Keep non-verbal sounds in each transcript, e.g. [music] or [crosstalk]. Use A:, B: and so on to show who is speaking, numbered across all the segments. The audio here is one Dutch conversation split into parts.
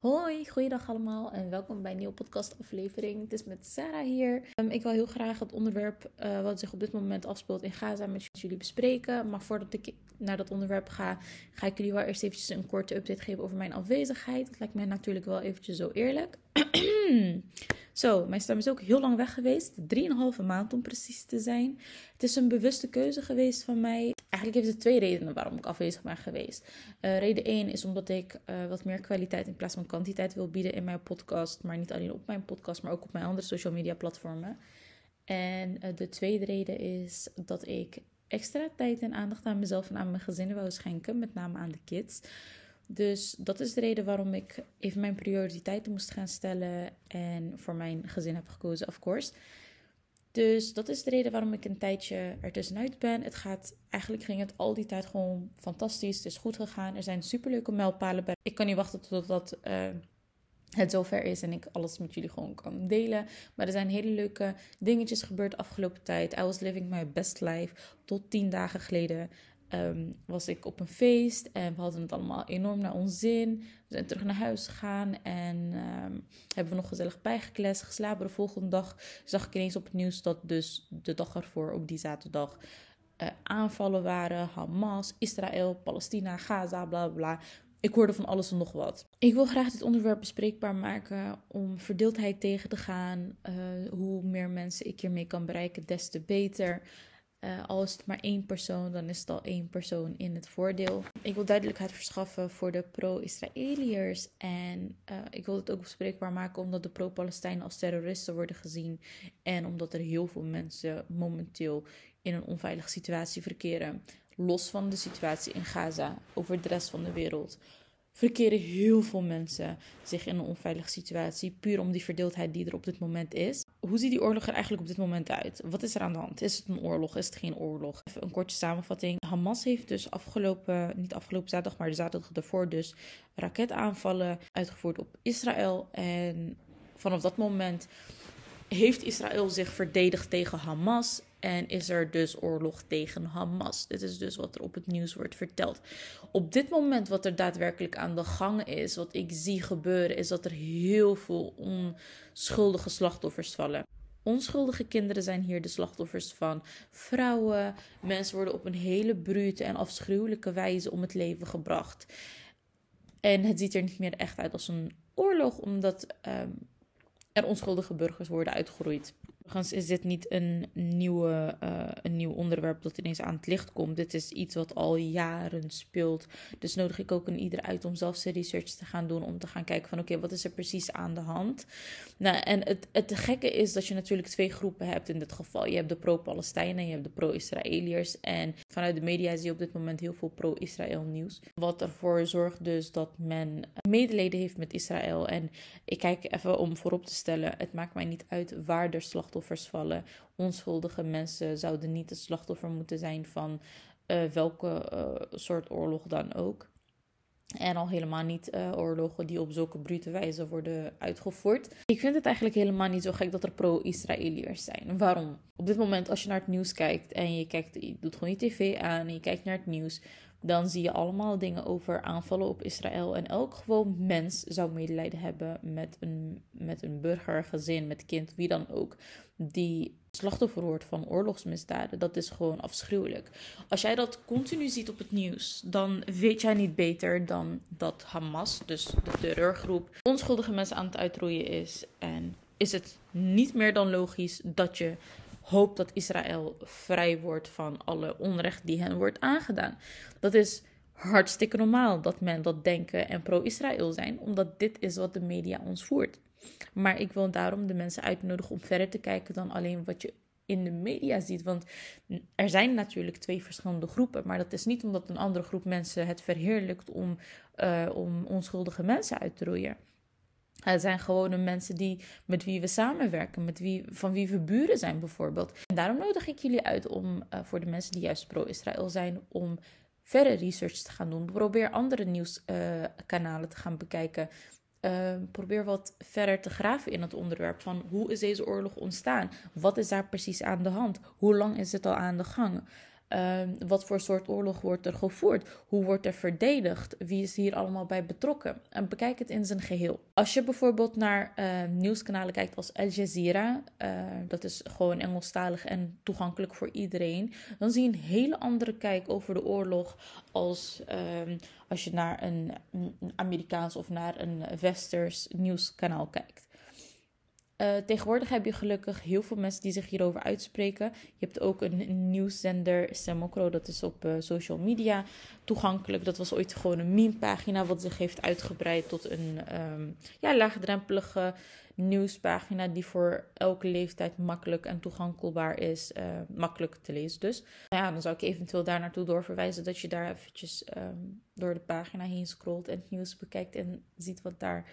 A: Hoi, goeiedag allemaal en welkom bij een nieuwe podcastaflevering. Het is met Sarah hier. Um, ik wil heel graag het onderwerp uh, wat zich op dit moment afspeelt in Gaza met jullie bespreken. Maar voordat ik naar dat onderwerp ga, ga ik jullie wel eerst eventjes een korte update geven over mijn afwezigheid. Dat lijkt mij natuurlijk wel eventjes zo eerlijk. [clears throat] Zo, mijn stem is ook heel lang weg geweest. Drieënhalve maand om precies te zijn. Het is een bewuste keuze geweest van mij. Eigenlijk heeft het twee redenen waarom ik afwezig ben geweest. Uh, reden 1 is omdat ik uh, wat meer kwaliteit in plaats van kwantiteit wil bieden in mijn podcast. Maar niet alleen op mijn podcast, maar ook op mijn andere social media platformen. En uh, de tweede reden is dat ik extra tijd en aandacht aan mezelf en aan mijn gezin wou schenken. Met name aan de kids. Dus dat is de reden waarom ik even mijn prioriteiten moest gaan stellen en voor mijn gezin heb gekozen, of course. Dus dat is de reden waarom ik een tijdje ertussenuit ben. Het gaat, eigenlijk ging het al die tijd gewoon fantastisch. Het is goed gegaan. Er zijn superleuke mijlpalen bij. Ik kan niet wachten totdat uh, het zover is en ik alles met jullie gewoon kan delen. Maar er zijn hele leuke dingetjes gebeurd afgelopen tijd. I was living my best life. Tot tien dagen geleden um, was ik op een feest en we hadden het allemaal enorm naar ons zin. We zijn terug naar huis gegaan en um, hebben we nog gezellig bijgekletst, geslapen. De volgende dag zag ik ineens op het nieuws dat dus de dag ervoor, op die zaterdag, uh, aanvallen waren. Hamas, Israël, Palestina, Gaza, bla bla. Ik hoorde van alles en nog wat. Ik wil graag dit onderwerp bespreekbaar maken om verdeeldheid tegen te gaan. Uh, hoe meer mensen ik hiermee kan bereiken, des te beter. Uh, al is het maar één persoon, dan is het al één persoon in het voordeel. Ik wil duidelijkheid verschaffen voor de pro-Israëliërs. En uh, ik wil het ook bespreekbaar maken omdat de pro-Palestijnen als terroristen worden gezien. En omdat er heel veel mensen momenteel in een onveilige situatie verkeren. Los van de situatie in Gaza, over de rest van de wereld verkeren heel veel mensen zich in een onveilige situatie. Puur om die verdeeldheid die er op dit moment is. Hoe ziet die oorlog er eigenlijk op dit moment uit? Wat is er aan de hand? Is het een oorlog? Is het geen oorlog? Even een korte samenvatting. Hamas heeft dus afgelopen, niet afgelopen zaterdag, maar de zaterdag ervoor dus raketaanvallen uitgevoerd op Israël. En vanaf dat moment heeft Israël zich verdedigd tegen Hamas. En is er dus oorlog tegen Hamas. Dit is dus wat er op het nieuws wordt verteld. Op dit moment, wat er daadwerkelijk aan de gang is, wat ik zie gebeuren, is dat er heel veel onschuldige slachtoffers vallen. Onschuldige kinderen zijn hier de slachtoffers van. Vrouwen, mensen worden op een hele brute en afschuwelijke wijze om het leven gebracht. En het ziet er niet meer echt uit als een oorlog, omdat um, er onschuldige burgers worden uitgeroeid. Overigens is dit niet een, nieuwe, uh, een nieuw onderwerp dat ineens aan het licht komt. Dit is iets wat al jaren speelt. Dus nodig ik ook een ieder uit om zelf zijn research te gaan doen. Om te gaan kijken van oké, wat is er precies aan de hand? Nou, en het, het gekke is dat je natuurlijk twee groepen hebt in dit geval. Je hebt de pro-Palestijnen en je hebt de pro-Israëliërs. En vanuit de media zie je op dit moment heel veel pro-Israël nieuws. Wat ervoor zorgt dus dat men medelijden heeft met Israël. En ik kijk even om voorop te stellen. Het maakt mij niet uit waar de slachtoffers vallen. Onschuldige mensen zouden niet het slachtoffer moeten zijn van uh, welke uh, soort oorlog dan ook. En al helemaal niet uh, oorlogen die op zulke brute wijze worden uitgevoerd. Ik vind het eigenlijk helemaal niet zo gek dat er pro-Israëliërs zijn. Waarom? Op dit moment, als je naar het nieuws kijkt en je, kijkt, je doet gewoon je tv aan en je kijkt naar het nieuws, dan zie je allemaal dingen over aanvallen op Israël. En elk gewoon mens zou medelijden hebben met een, met een burger, gezin, met kind, wie dan ook, die slachtoffer wordt van oorlogsmisdaden. Dat is gewoon afschuwelijk. Als jij dat continu ziet op het nieuws, dan weet jij niet beter dan dat Hamas, dus de terreurgroep, onschuldige mensen aan het uitroeien is. En is het niet meer dan logisch dat je hoopt dat Israël vrij wordt van alle onrecht die hen wordt aangedaan. Dat is hartstikke normaal dat men dat denken en pro-Israël zijn, omdat dit is wat de media ons voert. Maar ik wil daarom de mensen uitnodigen om verder te kijken dan alleen wat je in de media ziet. Want er zijn natuurlijk twee verschillende groepen. Maar dat is niet omdat een andere groep mensen het verheerlijkt om, uh, om onschuldige mensen uit te roeien. Het zijn gewone mensen die, met wie we samenwerken, met wie, van wie we buren zijn bijvoorbeeld. En daarom nodig ik jullie uit om uh, voor de mensen die juist pro-Israël zijn, om verder research te gaan doen. Probeer andere nieuwskanalen uh, te gaan bekijken. Uh, probeer wat verder te graven in het onderwerp van hoe is deze oorlog ontstaan? Wat is daar precies aan de hand? Hoe lang is het al aan de gang? Ehm, wat voor soort oorlog wordt er gevoerd? Hoe wordt er verdedigd? Wie is hier allemaal bij betrokken? En bekijk het in zijn geheel. Als je bijvoorbeeld naar uh, nieuwskanalen kijkt als Al Jazeera, uh, dat is gewoon Engelstalig en toegankelijk voor iedereen, dan zie je een hele andere kijk over de oorlog als uh, als je naar een, een Amerikaans of naar een Westers nieuwskanaal kijkt. Uh, tegenwoordig heb je gelukkig heel veel mensen die zich hierover uitspreken. Je hebt ook een, nieuwszender, Semokro, dat is op uh, social media toegankelijk. Dat was ooit gewoon een meme-pagina, wat zich heeft uitgebreid tot een um, ja, laagdrempelige nieuwspagina die voor elke leeftijd makkelijk en toegankelijk is. Uh, makkelijk te lezen dus. Nou ja, dan zou ik eventueel daar naartoe doorverwijzen dat je daar eventjes um, door de pagina heen scrolt en het nieuws bekijkt en ziet wat daar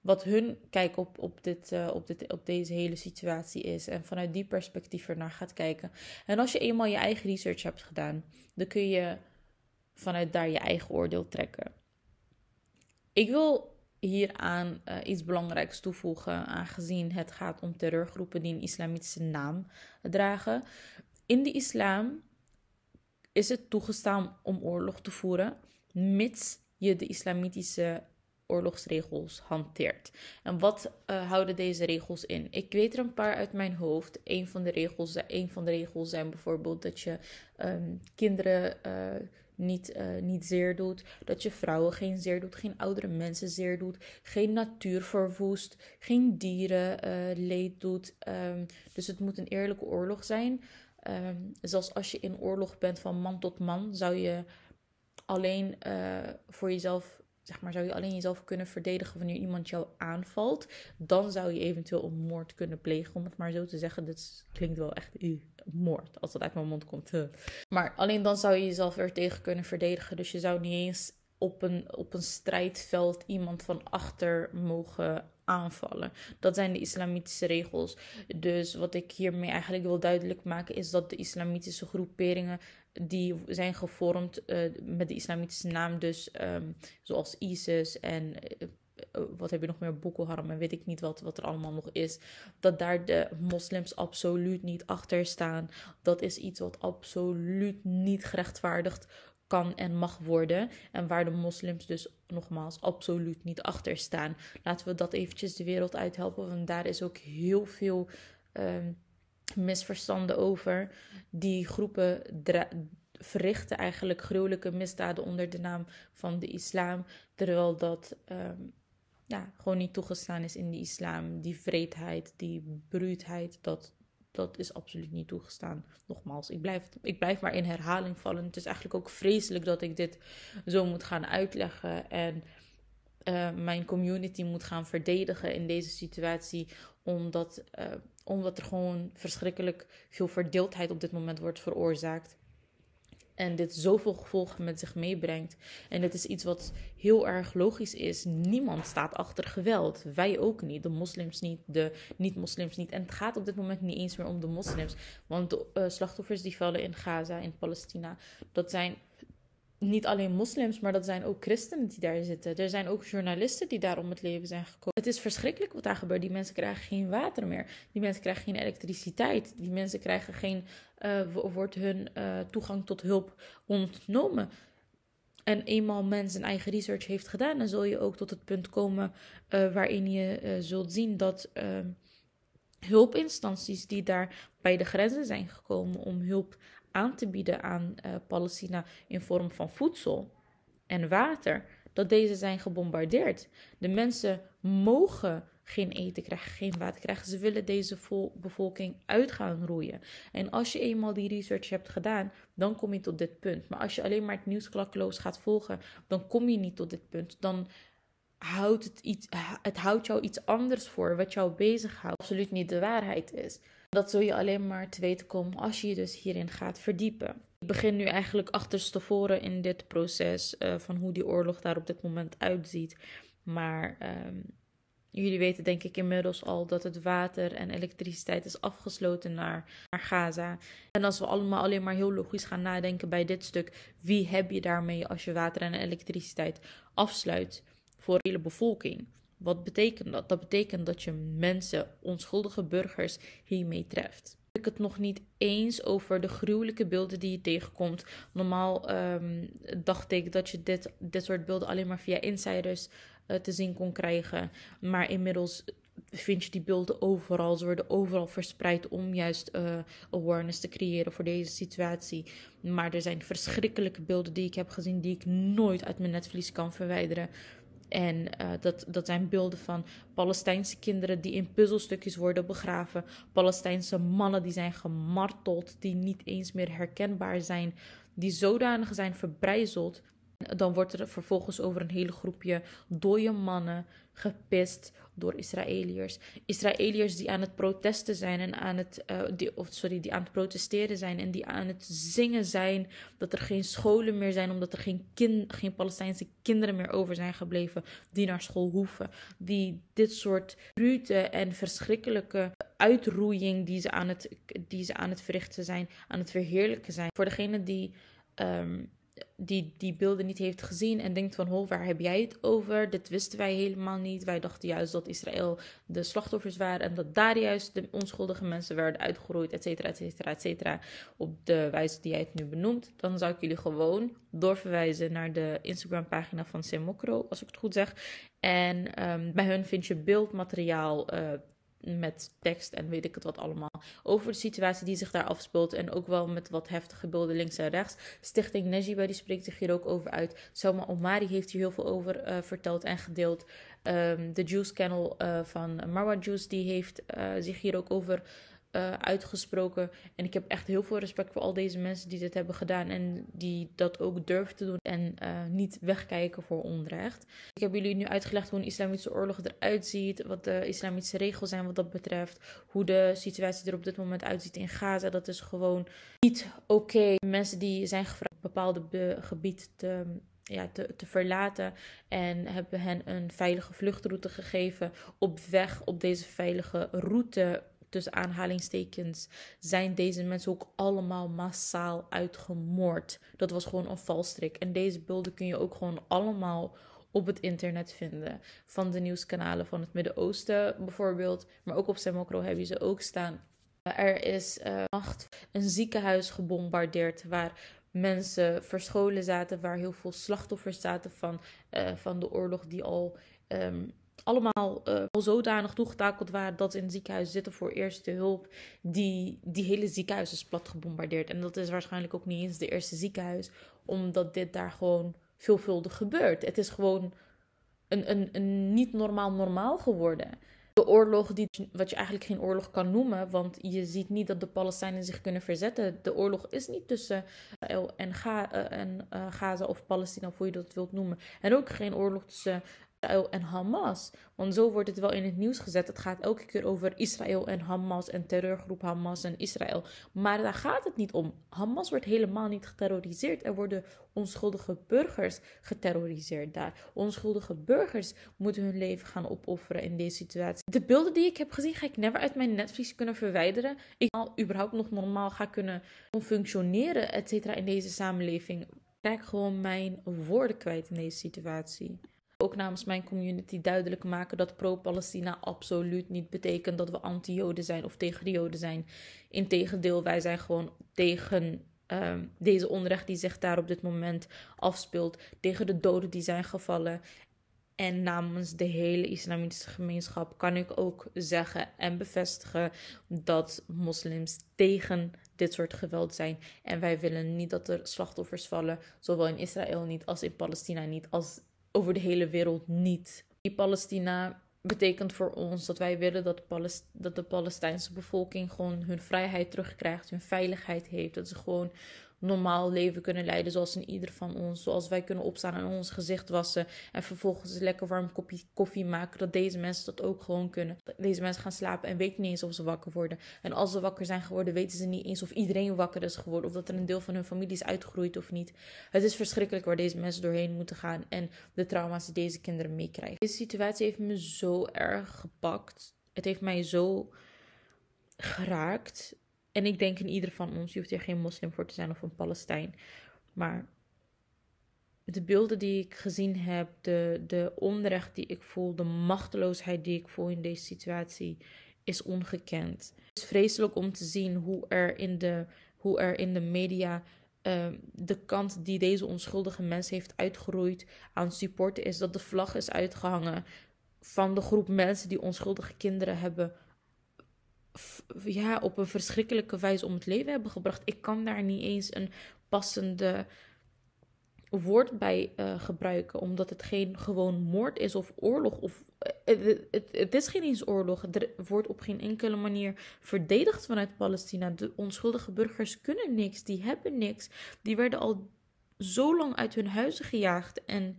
A: wat hun kijk op, op, dit, uh, op, dit, op deze hele situatie is. En vanuit die perspectief ernaar gaat kijken. En als je eenmaal je eigen research hebt gedaan, dan kun je vanuit daar je eigen oordeel trekken. Ik wil hieraan uh, iets belangrijks toevoegen, aangezien het gaat om terreurgroepen die een islamitische naam dragen. In de islam is het toegestaan om oorlog te voeren, mits je de islamitische oorlogsregels hanteert. En wat uh, houden deze regels in? Ik weet er een paar uit mijn hoofd. Een van de regels, een van de regels zijn bijvoorbeeld dat je um, kinderen uh, niet, uh, niet zeer doet. Dat je vrouwen geen zeer doet, geen oudere mensen zeer doet. Geen natuur verwoest, geen dieren leed doet. Um, dus het moet een eerlijke oorlog zijn. Um, zelfs als je in oorlog bent van man tot man, zou je alleen voor jezelf zeg maar, zou je alleen jezelf kunnen verdedigen wanneer iemand jou aanvalt. Dan zou je eventueel een moord kunnen plegen, om het maar zo te zeggen. Dit klinkt wel echt uh, moord, als dat uit mijn mond komt. Maar alleen dan zou je jezelf er tegen kunnen verdedigen. Dus je zou niet eens op een, op een strijdveld iemand van achter mogen aanvallen. Dat zijn de islamitische regels. Dus wat ik hiermee eigenlijk wil duidelijk maken is dat de islamitische groeperingen die zijn gevormd uh, met de islamitische naam, dus um, zoals ISIS en uh, wat heb je nog meer, Boko Haram en weet ik niet wat, wat er allemaal nog is, dat daar de moslims absoluut niet achter staan. Dat is iets wat absoluut niet gerechtvaardigd kan en mag worden. En waar de moslims dus nogmaals absoluut niet achter staan. Laten we dat eventjes de wereld uithelpen, want daar is ook heel veel um, misverstanden over. Die groepen verrichten eigenlijk gruwelijke misdaden onder de naam van de islam, terwijl dat um, ja, gewoon niet toegestaan is in de islam. Die vreedheid, die bruutheid, dat, dat is absoluut niet toegestaan. Nogmaals, ik blijf, ik blijf maar in herhaling vallen. Het is eigenlijk ook vreselijk dat ik dit zo moet gaan uitleggen en uh, mijn community moet gaan verdedigen in deze situatie, omdat, uh, omdat er gewoon verschrikkelijk veel verdeeldheid op dit moment wordt veroorzaakt. En dit zoveel gevolgen met zich meebrengt. En dit is iets wat heel erg logisch is. Niemand staat achter geweld. Wij ook niet. De moslims niet, de niet-moslims niet. En het gaat op dit moment niet eens meer om de moslims. Want de uh, slachtoffers die vallen in Gaza, in Palestina, dat zijn niet alleen moslims, maar dat zijn ook christenen die daar zitten. Er zijn ook journalisten die daar om het leven zijn gekomen. Het is verschrikkelijk wat daar gebeurt. Die mensen krijgen geen water meer. Die mensen krijgen geen elektriciteit. Die mensen krijgen geen, uh, wordt hun uh, toegang tot hulp ontnomen. En eenmaal men zijn eigen research heeft gedaan, dan zul je ook tot het punt komen uh, waarin je zult zien dat hulpinstanties die daar bij de grenzen zijn gekomen om hulp aan te bieden aan uh, Palestina in vorm van voedsel en water, dat deze zijn gebombardeerd. De mensen mogen geen eten krijgen, geen water krijgen. Ze willen deze bevolking uit gaan roeien. En als je eenmaal die research hebt gedaan, dan kom je tot dit punt. Maar als je alleen maar het nieuws klakkeloos gaat volgen, dan kom je niet tot dit punt. Dan houdt het, iets, het houdt jou iets anders voor wat jou bezighoudt. Absoluut niet de waarheid is. Dat zul je alleen maar te weten komen als je je dus hierin gaat verdiepen. Ik begin nu eigenlijk achterstevoren in dit proces uh, van hoe die oorlog daar op dit moment uitziet. Maar um, jullie weten denk ik inmiddels al dat het water en elektriciteit is afgesloten naar, naar Gaza. En als we allemaal alleen maar heel logisch gaan nadenken bij dit stuk, wie heb je daarmee als je water en elektriciteit afsluit voor de hele bevolking? Wat betekent dat? Dat betekent dat je mensen, onschuldige burgers, hiermee treft. ik het nog niet eens over de gruwelijke beelden die je tegenkomt. Normaal ehm, dacht ik dat je dit, dit soort beelden alleen maar via insiders uh, te zien kon krijgen. Maar inmiddels vind je die beelden overal. Ze worden overal verspreid om juist uh, awareness te creëren voor deze situatie. Maar er zijn verschrikkelijke beelden die ik heb gezien die ik nooit uit mijn netvlies kan verwijderen. En uh, dat, dat zijn beelden van Palestijnse kinderen die in puzzelstukjes worden begraven. Palestijnse mannen die zijn gemarteld, die niet eens meer herkenbaar zijn. Die zodanig zijn verbrijzeld dan wordt er vervolgens over een hele groepje dode mannen gepist door Israëliërs. Israëliërs die aan het protesten zijn en aan het, uh, die, of sorry, die aan het protesteren zijn en die aan het zingen zijn dat er geen scholen meer zijn omdat er geen, kind, geen Palestijnse kinderen meer over zijn gebleven die naar school hoeven. Die dit soort brute en verschrikkelijke uitroeiing die ze aan het, die ze aan het verrichten zijn, aan het verheerlijken zijn. Voor degene die um, die die beelden niet heeft gezien en denkt van, ho, waar heb jij het over? Dit wisten wij helemaal niet. Wij dachten juist dat Israël de slachtoffers waren en dat daar juist de onschuldige mensen werden uitgeroeid, et cetera, et cetera, et cetera, op de wijze die jij het nu benoemt. Dan zou ik jullie gewoon doorverwijzen naar de Instagram pagina van Semokro, als ik het goed zeg. En um, bij hun vind je beeldmateriaal, uh, met tekst en weet ik het wat allemaal. Over de situatie die zich daar afspeelt. En ook wel met wat heftige beelden links en rechts. Stichting Nejiba die spreekt zich hier ook over uit. Selma Omari heeft hier heel veel over uh, verteld en gedeeld. Um, de Juice Channel uh, van Marwa Juice die heeft uh, zich hier ook over uh, uitgesproken. En ik heb echt heel veel respect voor al deze mensen die dit hebben gedaan. En die dat ook durven te doen. En uh, niet wegkijken voor onrecht. Ik heb jullie nu uitgelegd hoe een islamitische oorlog eruit ziet. Wat de islamitische regels zijn wat dat betreft. Hoe de situatie er op dit moment uitziet in Gaza. Dat is gewoon niet oké. Mensen die zijn gevraagd een bepaalde gebied te ja, te, te verlaten. En hebben hen een veilige vluchtroute gegeven. Op weg op deze veilige route tussen aanhalingstekens, zijn deze mensen ook allemaal massaal uitgemoord. Dat was gewoon een valstrik. En deze beelden kun je ook gewoon allemaal op het internet vinden. Van de nieuwskanalen van het Midden-Oosten bijvoorbeeld. Maar ook op Semokro heb je ze ook staan. Er is uh, een ziekenhuis gebombardeerd waar mensen verscholen zaten, waar heel veel slachtoffers zaten van, uh, van de oorlog die al um, allemaal uh, zodanig toegetakeld waren dat ze in het ziekenhuis zitten voor eerste hulp. Die, die hele ziekenhuis is plat gebombardeerd. En dat is waarschijnlijk ook niet eens de eerste ziekenhuis, omdat dit daar gewoon veelvuldig gebeurt. Het is gewoon een, een, een niet normaal normaal geworden. De oorlog, die, wat je eigenlijk geen oorlog kan noemen, want je ziet niet dat de Palestijnen zich kunnen verzetten. De oorlog is niet tussen Israël en, uh, en uh, Gaza of Palestina, of je dat wilt noemen. En ook geen oorlog tussen Israël en Hamas. Want zo wordt het wel in het nieuws gezet. Het gaat elke keer over Israël en Hamas en terreurgroep Hamas en Israël. Maar daar gaat het niet om. Hamas wordt helemaal niet geterroriseerd. Er worden onschuldige burgers geterroriseerd daar. Onschuldige burgers moeten hun leven gaan opofferen in deze situatie. De beelden die ik heb gezien ga ik never uit mijn netvlies kunnen verwijderen. Ik al überhaupt nog normaal ga kunnen functioneren, et cetera, in deze samenleving. Ik raak gewoon mijn woorden kwijt in deze situatie ook namens mijn community duidelijk maken dat pro-Palestina absoluut niet betekent dat we anti-Joden zijn of tegen de Joden zijn. Integendeel, wij zijn gewoon tegen uh, deze onrecht die zich daar op dit moment afspeelt, tegen de doden die zijn gevallen. En namens de hele islamitische gemeenschap kan ik ook zeggen en bevestigen dat moslims tegen dit soort geweld zijn. En wij willen niet dat er slachtoffers vallen, zowel in Israël niet als in Palestina niet, als over de hele wereld niet. Die Palestina betekent voor ons dat wij willen dat, dat de Palestijnse bevolking gewoon hun vrijheid terugkrijgt, hun veiligheid heeft. Dat ze gewoon normaal leven kunnen leiden zoals in ieder van ons. Zoals wij kunnen opstaan en ons gezicht wassen en vervolgens een lekker warm kopje koffie maken. Dat deze mensen dat ook gewoon kunnen. Deze mensen gaan slapen en weten niet eens of ze wakker worden. En als ze wakker zijn geworden, weten ze niet eens of iedereen wakker is geworden. Of dat er een deel van hun familie is uitgegroeid of niet. Het is verschrikkelijk waar deze mensen doorheen moeten gaan en de trauma's die deze kinderen meekrijgen. Deze situatie heeft me zo erg gepakt. Het heeft mij zo geraakt. En ik denk in ieder van ons, je hoeft hier geen moslim voor te zijn of een Palestijn. Maar de beelden die ik gezien heb, de, de onrecht die ik voel, de machteloosheid die ik voel in deze situatie, is ongekend. Het is vreselijk om te zien hoe er in de, hoe er in de media Ehm, de kant die deze onschuldige mens heeft uitgeroeid aan supporten is dat de vlag is uitgehangen van de groep mensen die onschuldige kinderen hebben ja, op een verschrikkelijke wijze om het leven hebben gebracht. Ik kan daar niet eens een passende woord bij uh, gebruiken, omdat het geen gewoon moord is of oorlog. Of, uh, het, het, is geen eens oorlog. Het wordt op geen enkele manier verdedigd vanuit Palestina. De onschuldige burgers kunnen niks, die hebben niks. Die werden al zo lang uit hun huizen gejaagd en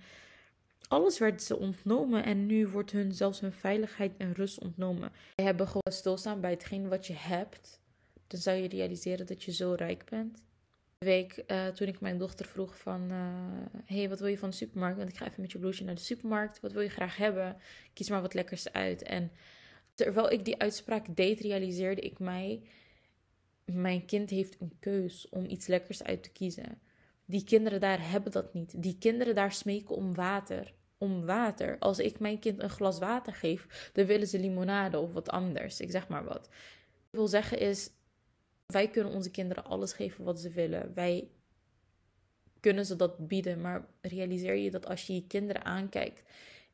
A: alles werd ze ontnomen en nu wordt hun zelfs hun veiligheid en rust ontnomen. Wij hebben gewoon stilstaan bij hetgeen wat je hebt. Dan zou je realiseren dat je zo rijk bent week uh, toen ik mijn dochter vroeg van... Uh, hey, wat wil je van de supermarkt? Want ik ga even met je bloesje naar de supermarkt. Wat wil je graag hebben? Kies maar wat lekkers uit. En terwijl ik die uitspraak deed, realiseerde ik mij... Mijn kind heeft een keus om iets lekkers uit te kiezen. Die kinderen daar hebben dat niet. Die kinderen daar smeken om water. Om water. Als ik mijn kind een glas water geef, dan willen ze limonade of wat anders. Ik zeg maar wat. Ik wil zeggen is, wij kunnen onze kinderen alles geven wat ze willen. Wij kunnen ze dat bieden. Maar realiseer je dat als je je kinderen aankijkt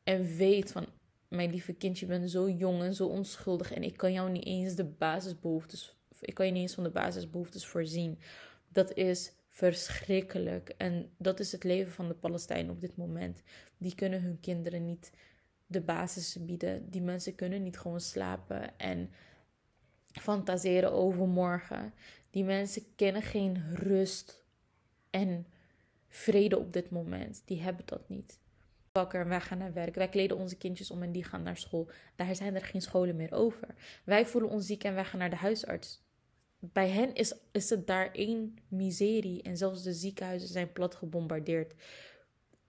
A: en weet van mijn lieve kindje, je bent zo jong en zo onschuldig en ik kan jou niet eens de basisbehoeftes, ik kan je niet eens van de basisbehoeftes voorzien. Dat is verschrikkelijk. En dat is het leven van de Palestijnen op dit moment. Die kunnen hun kinderen niet de basis bieden. Die mensen kunnen niet gewoon slapen en fantaseren over morgen. Die mensen kennen geen rust en vrede op dit moment. Die hebben dat niet. Wakker en wij gaan naar werk. Wij kleden onze kindjes om en die gaan naar school. Daar zijn er geen scholen meer over. Wij voelen ons ziek en wij gaan naar de huisarts. Bij hen is, is het daar één miserie en zelfs de ziekenhuizen zijn plat gebombardeerd.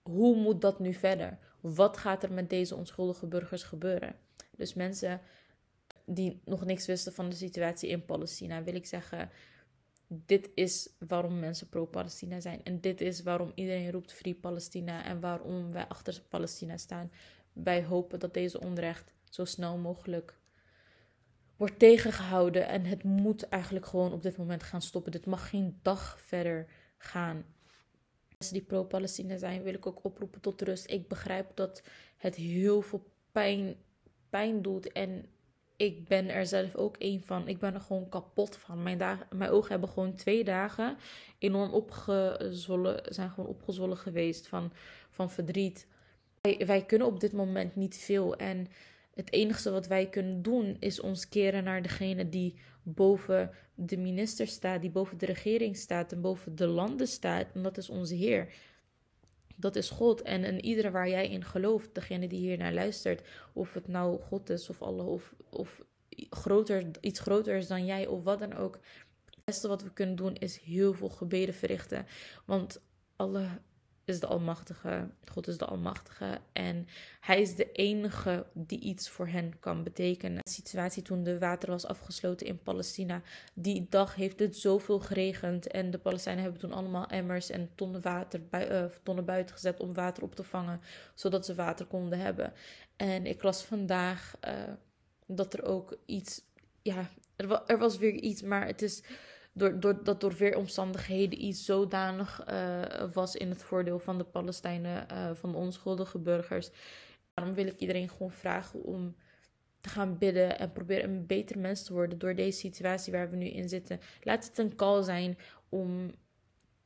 A: Hoe moet dat nu verder? Wat gaat er met deze onschuldige burgers gebeuren? Dus mensen, die nog niks wisten van de situatie in Palestina, wil ik zeggen: dit is waarom mensen pro-Palestina zijn. En dit is waarom iedereen roept Free Palestina en waarom wij achter Palestina staan. Wij hopen dat deze onrecht zo snel mogelijk wordt tegengehouden. En het moet eigenlijk gewoon op dit moment gaan stoppen. Dit mag geen dag verder gaan. Mensen die pro-Palestina zijn, wil ik ook oproepen tot rust. Ik begrijp dat het heel veel pijn, pijn doet en ik ben er zelf ook een van. Ik ben er gewoon kapot van. Mijn, mijn ogen hebben gewoon twee dagen enorm opgezwollen, zijn gewoon opgezwollen geweest van, van verdriet. Wij, wij kunnen op dit moment niet veel. En het enige wat wij kunnen doen is ons keren naar degene die boven de minister staat, die boven de regering staat en boven de landen staat. En dat is onze Heer. Dat is God. En, en iedere waar jij in gelooft, degene die hier naar luistert, of het nou God is of Allah of, of groter, iets groter is dan jij of wat dan ook. Het beste wat we kunnen doen is heel veel gebeden verrichten. Want Allah is de Almachtige. God is de Almachtige. En Hij is de enige die iets voor hen kan betekenen. De situatie toen de water was afgesloten in Palestina. Die dag heeft het zoveel geregend. En de Palestijnen hebben toen allemaal emmers en tonnen, water uh, tonnen buiten gezet om water op te vangen. Zodat ze water konden hebben. En ik las vandaag uh, dat er ook iets. Ja, er was weer iets, maar het is door, door, dat door weeromstandigheden iets zodanig uh, was in het voordeel van de Palestijnen, uh, van de onschuldige burgers. Daarom wil ik iedereen gewoon vragen om te gaan bidden en proberen een beter mens te worden door deze situatie waar we nu in zitten. Laat het een call zijn om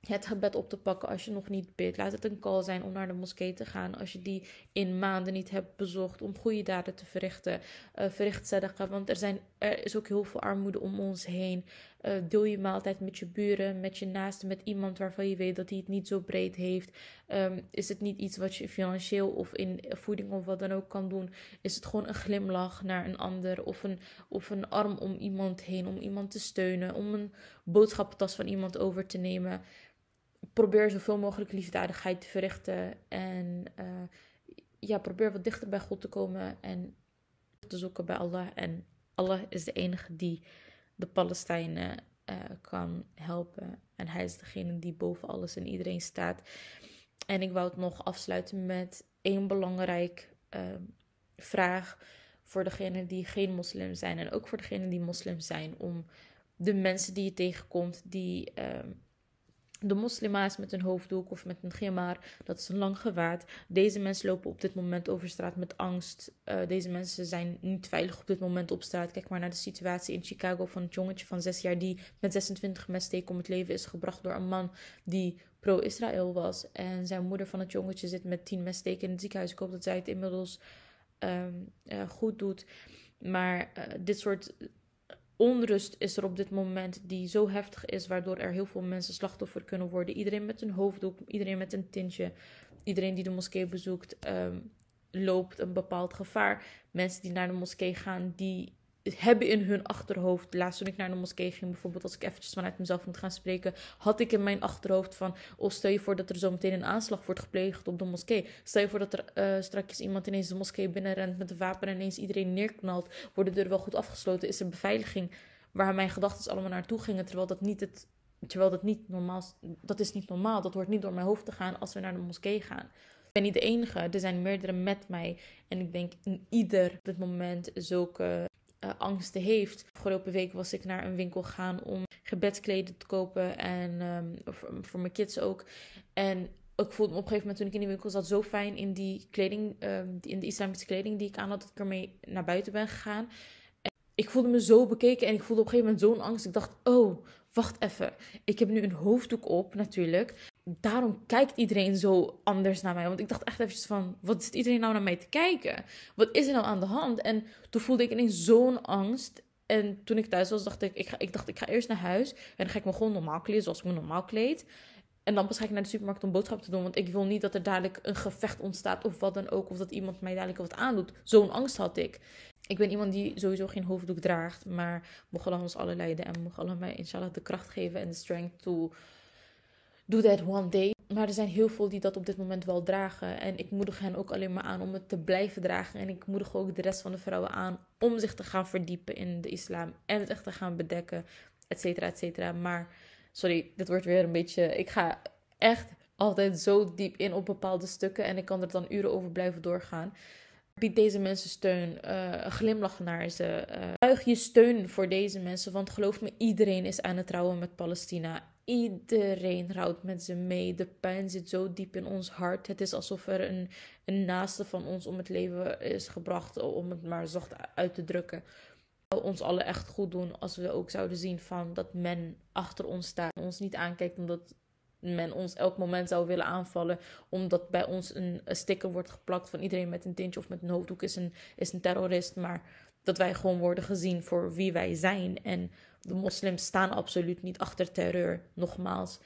A: het gebed op te pakken als je nog niet bidt. Laat het een call zijn om naar de moskee te gaan als je die in maanden niet hebt bezocht. Om goede daden te verrichten. Uh, verricht want er, zijn, er is ook heel veel armoede om ons heen. Uh, deel je maaltijd met je buren, met je naasten, met iemand waarvan je weet dat hij het niet zo breed heeft. Um, is het niet iets wat je financieel of in voeding of wat dan ook kan doen? Is het gewoon een glimlach naar een ander of een, of een arm om iemand heen, om iemand te steunen, om een boodschappentas van iemand over te nemen? probeer zoveel mogelijk liefdadigheid te verrichten. En uh, ja, probeer wat dichter bij God te komen en te zoeken bij Allah. En Allah is de enige die de Palestijnen uh, kan helpen. En hij is degene die boven alles en iedereen staat. En ik wou het nog afsluiten met één belangrijk uh, vraag. voor degenen die geen moslim zijn en ook voor degenen die moslim zijn. Om de mensen die je tegenkomt die ehm, de moslima's met een hoofddoek of met een gimar, dat is een lang gewaad. Deze mensen lopen op dit moment over straat met angst. Uh, deze mensen zijn niet veilig op dit moment op straat. Kijk maar naar de situatie in Chicago van het jongetje van zes jaar die met 26 messteken om het leven is gebracht door een man die pro-Israël was. En zijn moeder van het jongetje zit met 10 messteken in het ziekenhuis. Ik hoop dat zij het inmiddels um, uh, goed doet. Maar uh, dit soort onrust is er op dit moment die zo heftig is, waardoor er heel veel mensen slachtoffer kunnen worden. Iedereen met een hoofddoek, iedereen met een tintje, iedereen die de moskee bezoekt, um, loopt een bepaald gevaar. Mensen die naar de moskee gaan, die hebben in hun achterhoofd. Laatst toen ik naar de moskee ging, bijvoorbeeld, als ik eventjes vanuit mezelf moet gaan spreken, had ik in mijn achterhoofd van: Oh, stel je voor dat er zo meteen een aanslag wordt gepleegd op de moskee. Stel je voor dat er uh, straks iemand ineens de moskee binnenrent met een wapen en ineens iedereen neerknalt. Worden de deuren wel goed afgesloten? Is er beveiliging? Waar mijn gedachten allemaal naartoe gingen, terwijl dat niet het. Terwijl dat niet normaal dat is niet normaal. Dat hoort niet door mijn hoofd te gaan als we naar de moskee gaan. Ik ben niet de enige. Er zijn meerdere met mij. En ik denk in ieder op dit moment zulke uh, angsten heeft. Afgelopen week was ik naar een winkel gaan om gebedskleden te kopen en um, voor, mijn kids ook. En ik voelde me op een gegeven moment toen ik in die winkel zat zo fijn in die kleding, um, in de islamitische kleding die ik aan had, dat ik ermee naar buiten ben gegaan. En ik voelde me zo bekeken en ik voelde op een gegeven moment zo'n angst. Ik dacht, oh, wacht even. Ik heb nu een hoofddoek op natuurlijk daarom kijkt iedereen zo anders naar mij. Want ik dacht echt eventjes van, wat zit iedereen nou naar mij te kijken? Wat is er nou aan de hand? En toen voelde ik ineens zo'n angst. En toen ik thuis was, dacht ik, ik, ga, ik dacht, ik ga eerst naar huis. En dan ga ik me gewoon normaal kleden, zoals ik me normaal kleed. En dan pas ga ik naar de supermarkt om boodschappen te doen. Want ik wil niet dat er dadelijk een gevecht ontstaat of wat dan ook. Of dat iemand mij dadelijk wat aandoet. Zo'n angst had ik. Ik ben iemand die sowieso geen hoofddoek draagt. Maar mogen Allah ons alle leiden. En mogen Allah mij inshallah de kracht geven en de strength to do that one day. Maar er zijn heel veel die dat op dit moment wel dragen. En ik moedig hen ook alleen maar aan om het te blijven dragen. En ik moedig ook de rest van de vrouwen aan om zich te gaan verdiepen in de islam. En het echt te gaan bedekken, et cetera, et cetera. Maar, sorry, dit wordt weer een beetje... Ik ga echt altijd zo diep in op bepaalde stukken. En ik kan er dan uren over blijven doorgaan. Bied deze mensen steun. Uh, glimlach naar ze. Uh, je steun voor deze mensen. Want geloof me, iedereen is aan het trouwen met Palestina. Iedereen rouwt met ze mee. De pijn zit zo diep in ons hart. Het is alsof er een, een naaste van ons om het leven is gebracht, om het maar zacht uit te drukken. Het zou ons allen echt goed doen als we ook zouden zien van dat men achter ons staat. Ons niet aankijkt omdat men ons elk moment zou willen aanvallen. Omdat bij ons een, een sticker wordt geplakt van iedereen met een tintje of met een hoofddoek is een, is een terrorist. Maar dat wij gewoon worden gezien voor wie wij zijn. En de moslims staan absoluut niet achter terreur. Nogmaals,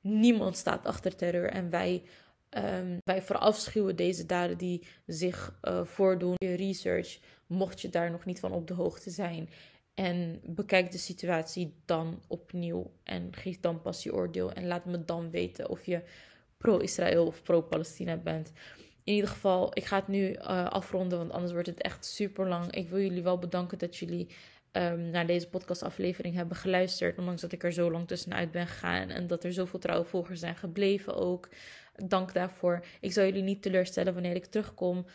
A: niemand staat achter terreur. En wij, um, wij verafschuwen deze daden die zich uh, voordoen. Je research, mocht je daar nog niet van op de hoogte zijn. En bekijk de situatie dan opnieuw. En geef dan pas je oordeel. En laat me dan weten of je pro-Israël of pro-Palestina bent. In ieder geval, ik ga het nu uh, afronden, want anders wordt het echt super lang. Ik wil jullie wel bedanken dat jullie um, naar deze podcastaflevering hebben geluisterd. Ondanks dat ik er zo lang tussenuit ben gegaan en dat er zoveel trouwe volgers zijn gebleven ook. Dank daarvoor. Ik zal jullie niet teleurstellen wanneer ik terugkom.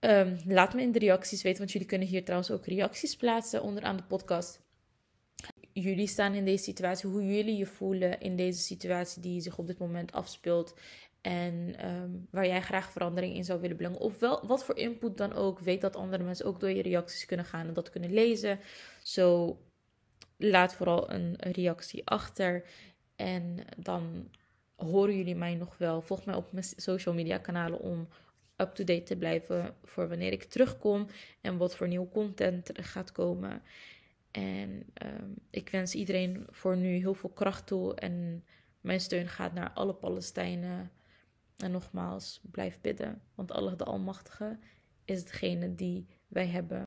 A: Um, laat me in de reacties weten, want jullie kunnen hier trouwens ook reacties plaatsen onderaan de podcast. Jullie staan in deze situatie, hoe jullie je voelen in deze situatie die zich op dit moment afspeelt. En um, waar jij graag verandering in zou willen brengen. Of wel, wat voor input dan ook. Weet dat andere mensen ook door je reacties kunnen gaan en dat kunnen lezen. Zo laat vooral een reactie achter. En dan horen jullie mij nog wel. Volg mij op mijn social media kanalen om up-to-date te blijven voor wanneer ik terugkom. En wat voor nieuw content er gaat komen. En um, ik wens iedereen voor nu heel veel kracht toe. En mijn steun gaat naar alle Palestijnen en nogmaals, blijf bidden, want Allah de Almachtige is degene die wij hebben.